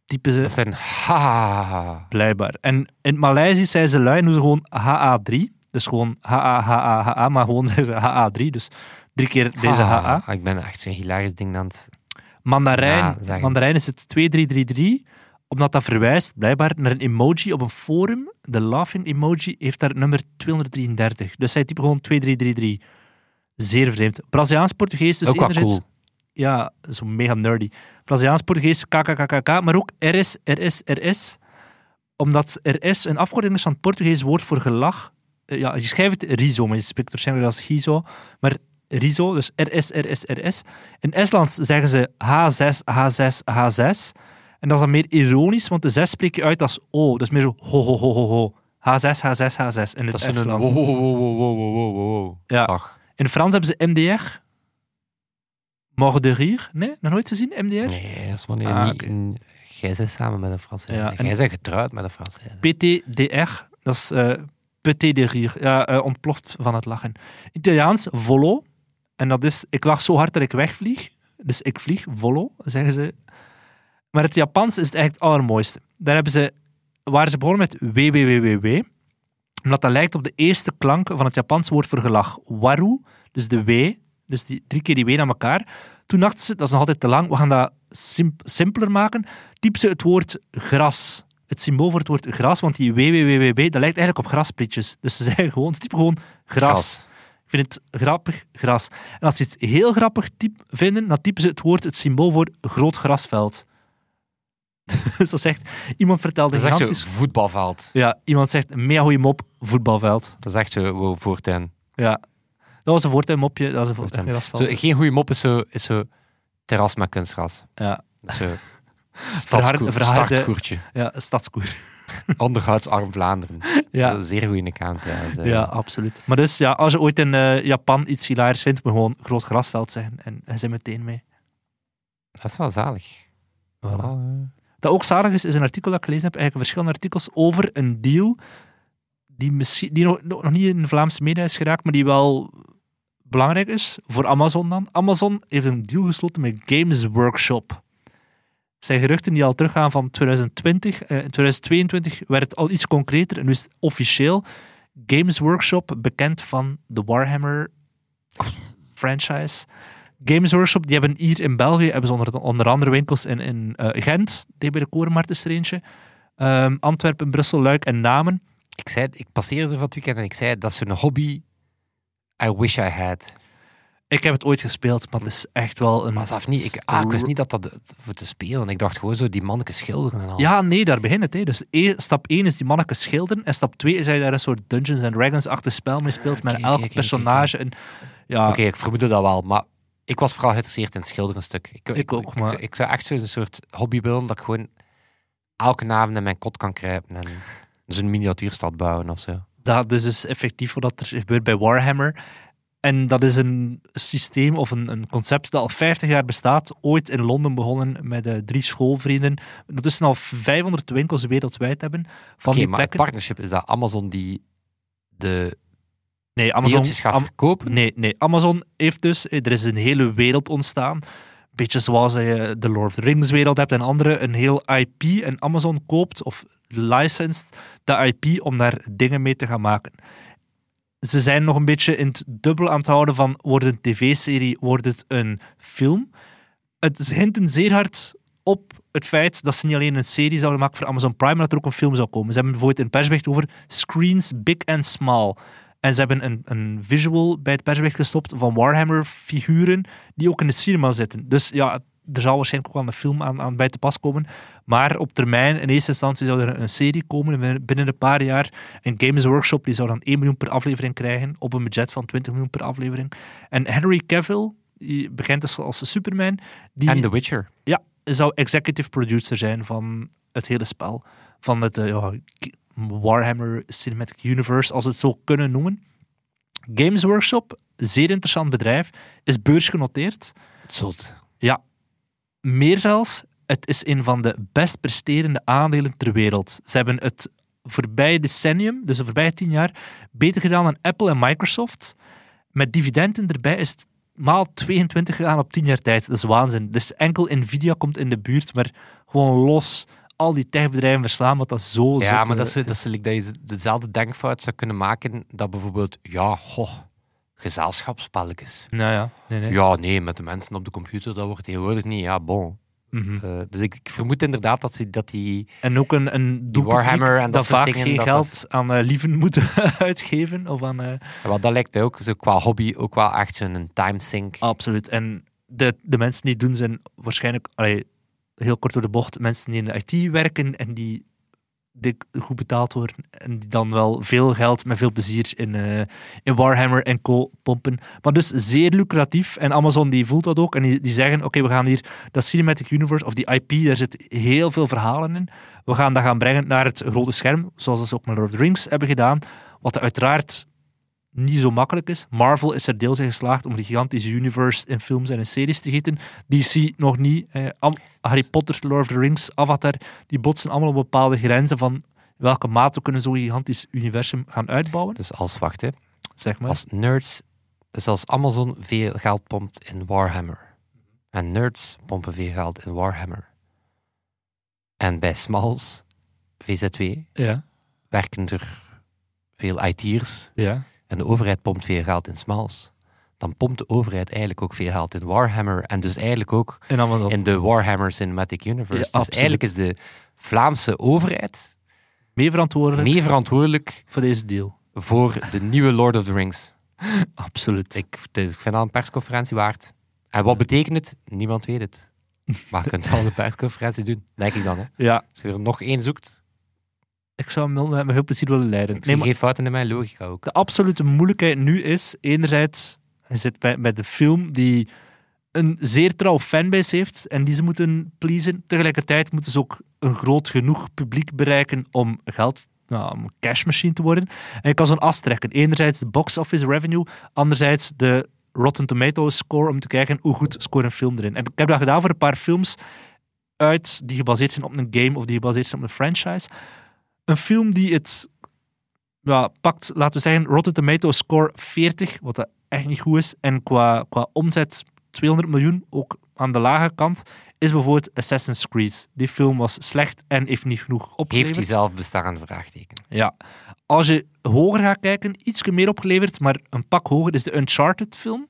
typen ze Dat zijn ha. Blijkbaar. En in het Maleisisch zijn ze lui, doen ze gewoon HA3. Dus gewoon HA, HA, HA, maar gewoon [laughs] zeggen ze HA3. Dus drie keer deze HA. Ik ben echt zo'n hilarisch ding aan het... Mandarijn, Ja. Mandarijn is het 2333, omdat dat verwijst blijkbaar naar een emoji op een forum. De laughing emoji heeft daar het nummer 233. Dus zij typen gewoon 2333. Zeer vreemd. Braziliaans-Portugees dus ook enerzijds- cool. Ja, zo mega nerdy. Braziliaans-Portugees KKKKK, maar ook RS, RS, RS. Omdat RS een afkorting is van het Portugees woord voor gelach. Eh, ja, je schrijft het riso, maar je spreekt waarschijnlijk als gizo. Maar riso, dus RS, RS, RS. In Estlands zeggen ze H6, H6, H6. En dat is dan meer ironisch, want de 6 spreek je uit als O. Dat is meer zo ho, ho, ho, ho, ho. H6, H6, H6 in het Dat is een wow, wow, wow, wow, wow, wow, wow. Ja. Ach, In Frans hebben ze MDR. Mort de rire. Nee, nog nooit gezien, MDR? nee, dat is wanneer Ah, niet... oké. een- Jij bent samen met een Française. Ja, Jij bent getrouwd met een Française. PTDR, dat is petit de rire, ja, eh, ontploft van het lachen. Italiaans, volo, en dat is, ik lach zo hard dat ik wegvlieg, dus ik vlieg, volo, zeggen ze. Maar het Japans is het eigenlijk het allermooiste. Daar hebben ze, waren ze begonnen met wwwww, omdat dat lijkt op de eerste klank van het Japanse woord voor gelach. Waru, dus de w, dus die, drie keer die w naar elkaar. Toen dachten ze, dat is nog altijd te lang, we gaan dat simp- simpeler maken. Typ ze het woord gras. Het symbool voor het woord gras, want die wwwww, dat lijkt eigenlijk op grasprietjes. Dus ze [laughs] zeggen gewoon, ze typen gewoon gras. Ik vind het grappig, gras. En als ze iets heel grappig typ vinden, dan typen ze het woord, het symbool voor groot grasveld. [laughs] dus dat zegt, iemand vertelde Dat is echt voetbalveld. Ja, iemand zegt, mega goeie mop, voetbalveld. Dat is echt zo wow. Ja. Dat was een voortuinmopje, dat was een Voortuin. voortuingrasveld. Zo, geen goede mop is zo, is zo terras met kunstgras. Ja, Dat Zo [laughs] stadskoer, stadskoertje. ja, een stadskoer. [laughs] Onderhoudsarm Vlaanderen. Ja. Dat een zeer goede account. trouwens, eh. Ja, absoluut. Maar dus, ja, als je ooit in eh, Japan iets hilarisch vindt, moet gewoon groot grasveld zeggen. En hij zijn meteen mee. Dat is wel zalig. Voilà. Voilà. Dat ook zalig is, is een artikel dat ik gelezen heb, eigenlijk verschillende artikels over een deal die, misschien, die nog, nog niet in de Vlaamse media is geraakt, maar die wel belangrijk is voor Amazon dan. Amazon heeft een deal gesloten met Games Workshop. zijn geruchten die al teruggaan van 2020. Eh, in 2022 werd het al iets concreter en nu is officieel. Games Workshop, bekend van de Warhammer franchise. Games Workshop, die hebben hier in België hebben ze onder, andere winkels in, in eh, Gent, die bij de Korenmarkt is er eentje. Ehm, Antwerpen, Brussel, Luik en Namen. Ik, zei, ik passeerde van het weekend en ik zei, dat is een hobby I wish I had. Ik heb het ooit gespeeld, maar het is echt wel een... Maar niet, ik, ah, ik wist niet dat dat voor te spelen. Ik dacht gewoon zo die mannetjes schilderen en al. Ja, nee, daar begint het. Hè. Dus e- stap 1 is die manneke schilderen. En stap 2 is dat je daar een soort Dungeons and Dragons-achtig spel mee speelt. Met Oké, elk personage. En, ja, Oké, ik vermoedde dat wel, maar ik was vooral geïnteresseerd in het schilderen stuk. Ik, Ik ook, ik, maar- ik zou echt zo'n soort hobby willen dat ik gewoon elke avond in mijn kot kan kruipen en zo'n miniatuurstad bouwen of zo. Dat is dus effectief wat er gebeurt bij Warhammer. En dat is een systeem of een, een concept dat al 50 jaar bestaat. Ooit in Londen begonnen met eh, drie schoolvrienden. Ondertussen al 500 winkels wereldwijd hebben. Van die maar het partnership is dat Amazon die de Nee, Amazon, gaat Am- verkopen. Nee, nee, Amazon heeft dus, eh, er is een hele wereld ontstaan. Beetje zoals je de Lord of the Rings wereld hebt en andere, een heel IP. En Amazon koopt of licensed de IP om daar dingen mee te gaan maken. Ze zijn nog een beetje in het dubbel aan het houden van, wordt het een tv-serie, wordt het een film? Het hinten zeer hard op het feit dat ze niet alleen een serie zouden maken voor Amazon Prime, maar dat er ook een film zou komen. Ze hebben bijvoorbeeld een persbericht over screens big and small. En ze hebben een, een visual bij het persbericht gestopt van Warhammer-figuren die ook in de cinema zitten. Dus ja, er zal waarschijnlijk ook wel een film aan, aan bij te pas komen. Maar op termijn, in eerste instantie, zou er een serie komen binnen- een paar jaar. En Games Workshop die zou dan 1 miljoen per aflevering krijgen op een budget van 20 miljoen per aflevering. En Henry Cavill, die bekend is als Superman, die En The Witcher. zou executive producer zijn van het hele spel. Van het eh, ja, Warhammer Cinematic Universe, als we het zo kunnen noemen. Games Workshop, zeer interessant bedrijf, is beursgenoteerd. Zot. Meer zelfs, het is een van de best presterende aandelen ter wereld. Ze hebben het voorbije decennium, dus de voorbije tien jaar, beter gedaan dan Apple en Microsoft. Met dividenden erbij is het maal 22 gegaan op 10 jaar tijd. Dat is waanzin. Dus enkel Nvidia komt in de buurt, maar gewoon los al die techbedrijven verslaan, wat dat zo Ja, maar dat is, dat is dat je dezelfde denkfout zou kunnen maken dat bijvoorbeeld, ja, goh, gezelschapsspelletjes. Nou ja, nee, nee. Ja, nee, met de mensen op de computer, dat wordt tegenwoordig niet. Ja, bon. Mhm. Eh, dus ik, ik vermoed inderdaad dat, ze, dat die... En ook een, een doelpubliek Warhammer en dat dat soort vaak dingen, geen dat geld aan eh, lieven [laughs] moeten uitgeven. Of aan, Wel, dat lijkt mij ook zo qua hobby ook wel echt zo'n time sink. Absoluut. En de, de mensen die doen zijn waarschijnlijk, allee, heel kort door de bocht, mensen die in de IT werken en die dik goed betaald worden en die dan wel veel geld met veel plezier in, eh, in Warhammer en co pompen. Maar dus zeer lucratief en Amazon die voelt dat ook en die, die zeggen, oké, we gaan hier dat Cinematic Universe of die IP, daar zit heel veel verhalen in. We gaan dat gaan brengen naar het grote scherm, zoals ze ook met Lord of the Rings hebben gedaan, wat uiteraard niet zo makkelijk is. Marvel is er deels in geslaagd om die gigantische universe in films en in series te gieten. DC nog niet. Eh, Harry Potter, Lord of the Rings, Avatar, die botsen allemaal op bepaalde grenzen van welke mate we kunnen zo'n gigantisch universum gaan uitbouwen. Dus als, wacht hè, Zeg maar. als nerds, dus als Amazon veel geld pompt in Warhammer, en nerds pompen veel geld in Warhammer, en bij Smalls, VZW, Ja, werken er veel IT'ers, ja. En de overheid pompt veel geld in Smalls, dan pompt de overheid eigenlijk ook veel geld in Warhammer, en dus eigenlijk ook En in de Warhammer Cinematic Universe. Ja, dus absoluut. eigenlijk is de Vlaamse overheid Mee verantwoordelijk mee verantwoordelijk voor deze deal. voor de nieuwe Lord of the Rings. [laughs] Absoluut. Ik, vind dat een persconferentie waard. En wat betekent het? Niemand weet het. Maar je kunt wel een persconferentie doen, denk ik dan. Hè. ja, Als je er nog één zoekt, ik zou hem wel met veel plezier willen leiden. ik zie geen fouten in mijn logica ook. de absolute moeilijkheid nu is, enerzijds, je zit bij, bij de film die een zeer trouw fanbase heeft en die ze moeten pleasen. Tegelijkertijd moeten ze ook een groot genoeg publiek bereiken om geld, nou, om een cashmachine te worden. En je kan zo'n as trekken. Enerzijds de box office revenue, anderzijds de Rotten Tomatoes score om te kijken hoe goed scoort een film erin. En ik heb dat gedaan voor een paar films uit die gebaseerd zijn op een game of die gebaseerd zijn op een franchise. Een film die het ja, pakt, laten we zeggen, Rotten Tomatoes score 40, wat dat echt niet goed is. En qua, qua omzet 200 miljoen, ook aan de lage kant is bijvoorbeeld Assassin's Creed. Die film was slecht en heeft niet genoeg opgeleverd. Heeft hij zelf bestaande vraagteken? Ja. Als je hoger gaat kijken, iets meer opgeleverd, maar een pak hoger is de Uncharted film.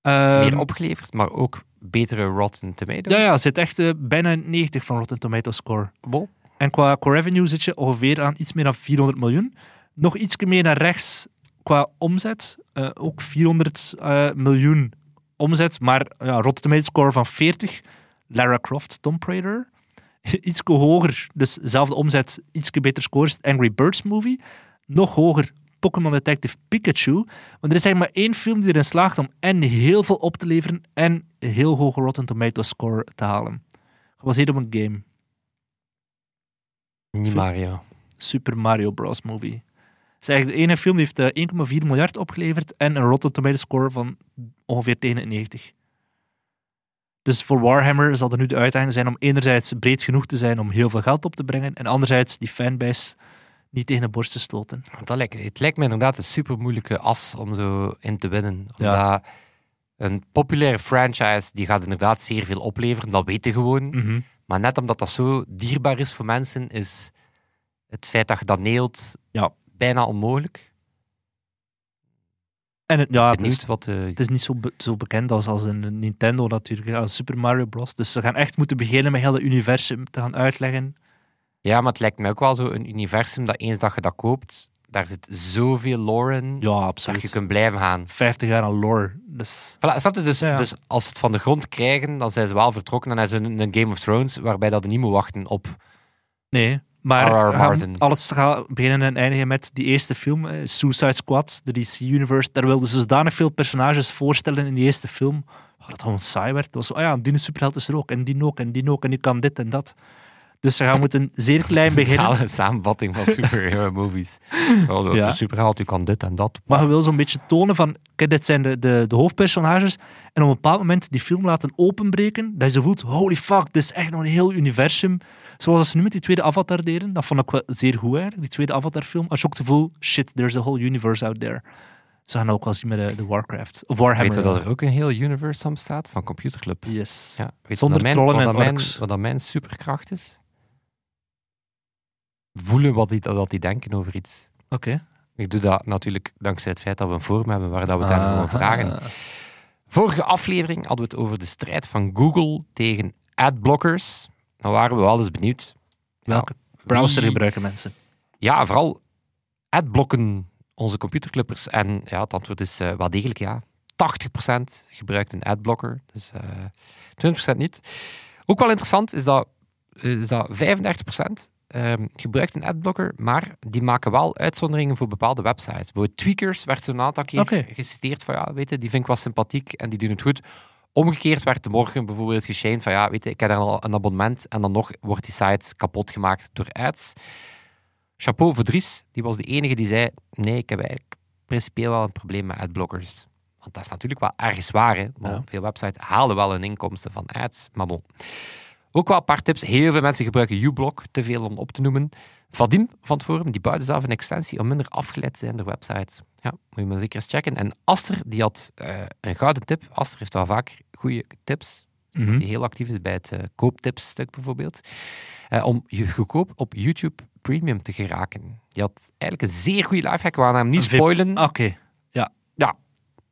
Ehm, Meer opgeleverd, maar ook betere Rotten Tomatoes. ja, ja, zit echt eh, bijna 90 van Rotten Tomatoes score. Wow. En qua, qua revenue zit je ongeveer aan iets meer dan 400 miljoen. Nog iets meer naar rechts qua omzet. eh, ook 400 eh, miljoen omzet, maar ja, Rotten score van 40. Lara Croft, Tomb Raider. [laughs] iets hoger, dus dezelfde omzet, iets beter scores. Angry Birds movie. Nog hoger, Pokémon Detective Pikachu. Maar er is eigenlijk maar één film die erin slaagt om en heel veel op te leveren en een heel hoge Rotten Tomatoes score te halen. Gebaseerd op een game. Niet Mario. Super Mario Bros. movie. Het is eigenlijk de ene film die heeft eh, 1,4 miljard opgeleverd en een Rotten Tomatoes score van ongeveer tegen de 90. Dus voor Warhammer zal er nu de uitdaging zijn om enerzijds breed genoeg te zijn om heel veel geld op te brengen en anderzijds die fanbase niet tegen de borst te stoten. Dat lijkt, het lijkt me inderdaad een super moeilijke as om zo in te winnen. Omdat Ja. een populaire franchise die gaat inderdaad zeer veel opleveren, dat weten we gewoon. Mhm. Maar net omdat dat zo dierbaar is voor mensen, is het feit dat je dat neelt Ja. bijna onmogelijk. En het, ja, het is, wat de... het is niet zo, be- zo bekend als, als een Nintendo natuurlijk, als Super Mario Bros. Dus ze gaan echt moeten beginnen met heel het universum te gaan uitleggen. Ja, maar het lijkt me ook wel zo een universum dat eens dat je dat koopt, daar zit zoveel lore in, Ja, dat je kunt blijven gaan. 50 jaar aan lore. Dus Voilà, snap je? Dus, Ja, ja. dus als ze het van de grond krijgen, dan zijn ze wel vertrokken. Dan is het een, Game of Thrones waarbij dat niet moet wachten op... Nee, maar gaan- alles gaat beginnen en eindigen met die eerste film, eh, Suicide Squad, de DC-universe. Daar wilden ze zodanig veel personages voorstellen in die eerste film, oh, dat gewoon saai werd. Was zo, ah ja, die superheld is er ook, en die ook, en die ook, en die kan dit en dat. Dus ze gaan moeten zeer klein [laughs] beginnen. Een samenvatting van superhero [laughs] movies. Oh, Ja. Superheld, u kan dit en dat. Maar je wil zo'n beetje tonen van, kijk, dit zijn de, de, de hoofdpersonages. En op een bepaald moment die film laten openbreken, dat je zo voelt, holy fuck, dit is echt nog een heel universum. Zoals ze nu met die tweede Avatar deden, dat vond ik wel zeer goed eigenlijk, die tweede Avatar-film. Als je ook te voelt, shit, there's a whole universe out there. Ze gaan ook wel zien met de, de Warcraft. Of Warhammer. Weet je dat er ook een heel universe aan bestaat van Computerclub? Yes. Ja. Weet je Zonder trollen en mijn, orks. wat dat mijn superkracht is? Voelen wat die, dat die denken over iets. Oké. Ik doe dat natuurlijk dankzij het feit dat we een forum hebben waar dat we het gewoon Ah. vragen. Vorige aflevering hadden we het over de strijd van Google tegen adblockers. Dan waren we wel eens benieuwd. Ja, Welke browser wie- gebruiken mensen? Ja, vooral adblocken onze computerclippers. En ja, het antwoord is eh, wel degelijk ja. 80% gebruikt een adblocker, dus eh 20% niet. Ook wel interessant is dat, is dat 35% ehm, gebruikt een adblocker, maar die maken wel uitzonderingen voor bepaalde websites. Bijvoorbeeld Tweakers werd zo'n aantal keer geciteerd van ja, weet je, die vind ik wel sympathiek en die doen het goed. Omgekeerd werd de morgen bijvoorbeeld geshamed van ja, weet je, ik heb daar al een abonnement en dan nog wordt die site kapot gemaakt door ads. Chapeau voor Dries, die was de enige die zei nee, ik heb eigenlijk principieel wel een probleem met adblockers. Want dat is natuurlijk wel ergens waar. Hè? Ja. Veel websites halen wel hun inkomsten van ads, maar bon. Ook wel een paar tips. Heel veel mensen gebruiken uBlock, te veel om op te noemen. Vadim van het forum, die bouwde zelf een extensie om minder afgeleid te zijn door websites. Ja, moet je maar zeker eens checken. En Aster, die had eh, een gouden tip. Aster heeft wel vaak goede tips Mhm. die heel actief is bij het eh, kooptipsstuk bijvoorbeeld, eh, om je goedkoop op YouTube Premium te geraken. Die had eigenlijk een zeer goede lifehack, we gaan hem niet spoilen. Oké, ja.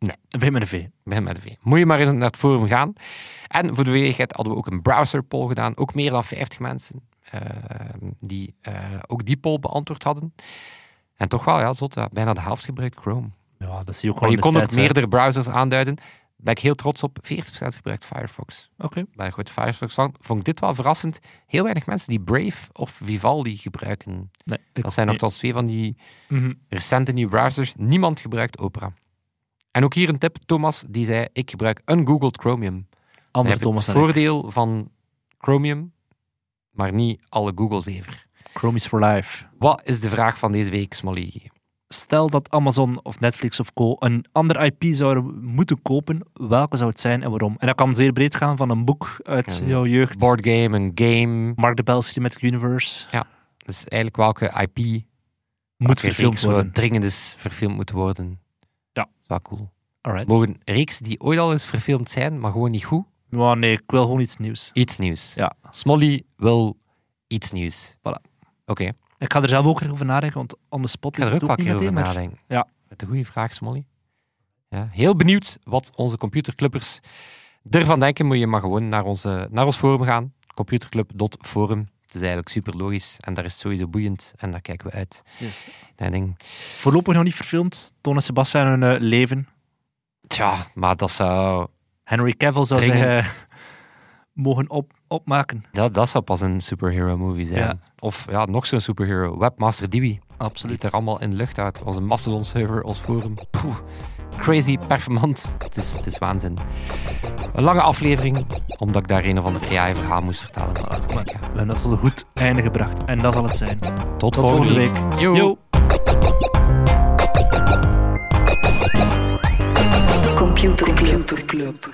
Nee. Een V met een V. Begin met de V. Moet je maar eens naar het forum gaan. En voor de veiligheid hadden we ook een browser poll gedaan. Ook meer dan 50 mensen eh, die eh, ook die poll beantwoord hadden. En toch wel, ja, zot, bijna de helft gebruikt Chrome. Ja, dat zie je ook Maar je kon ook meerdere browsers aanduiden. Daar ben ik heel trots op. 40% gebruikt Firefox. Oké. bij een grote Firefox vond ik dit wel verrassend. Heel weinig mensen die Brave of Vivaldi gebruiken. Nee, ik- Dat zijn nee. nogthans twee van die Mhm. recente nieuwe browsers. Niemand gebruikt Opera. En ook hier een tip. Thomas die zei, ik gebruik ungoogled Chromium. Dan Andere heb je Thomas het ik. voordeel van Chromium, maar niet alle Google-zever. Chrome is for life. Wat is de vraag van deze week, Smolly? Stel dat Amazon of Netflix of co. een ander IP zouden moeten kopen, welke zou het zijn en waarom? En dat kan zeer breed gaan, van een boek uit Een jouw jeugd. Boardgame, een game. Mark de Bell Cinematic Universe. Dus eigenlijk welke IP Moet welke verfilmd worden. dringend is verfilmd moeten worden. Ja. Dat is wel cool. Alright. Mogen reeks die ooit al eens verfilmd zijn, maar gewoon niet goed. Maar nee, ik wil gewoon iets nieuws. Iets nieuws. Ja. Smolly wil iets nieuws. Voilà. Oké, Ik ga er zelf ook over nadenken, want on the spot ik ga er ook wel keer over maar- nadenken. Ja. Met een goede vraag, Smolly. Ja, heel benieuwd wat onze computerclubbers ervan denken. Moet je maar gewoon naar, onze, naar ons forum gaan. Computerclub.forum. Het is eigenlijk super logisch en daar is sowieso boeiend en daar kijken we uit. Yes. Ik denk, Voorlopig nog niet verfilmd. Toon en Sebastian hun eh, leven. tja, maar dat zou, Henry Cavill zou zich Dringend. eh, mogen op, opmaken. dat, dat zou pas een superhero movie zijn. Ja. Of ja, nog zo'n superhero. Webmaster Dewey. Die Absoluut. er allemaal in de lucht uit. Onze Mastodon server, ons forum. Poeh. Crazy, performant. Het is, het is waanzin. Een lange aflevering, omdat ik daar een of ander AI-verhaal moest vertellen. Maar Ja. we hebben dat tot een goed einde gebracht. En dat zal het zijn. Tot, Tot volgende week. Yo. Yo. Computer Club.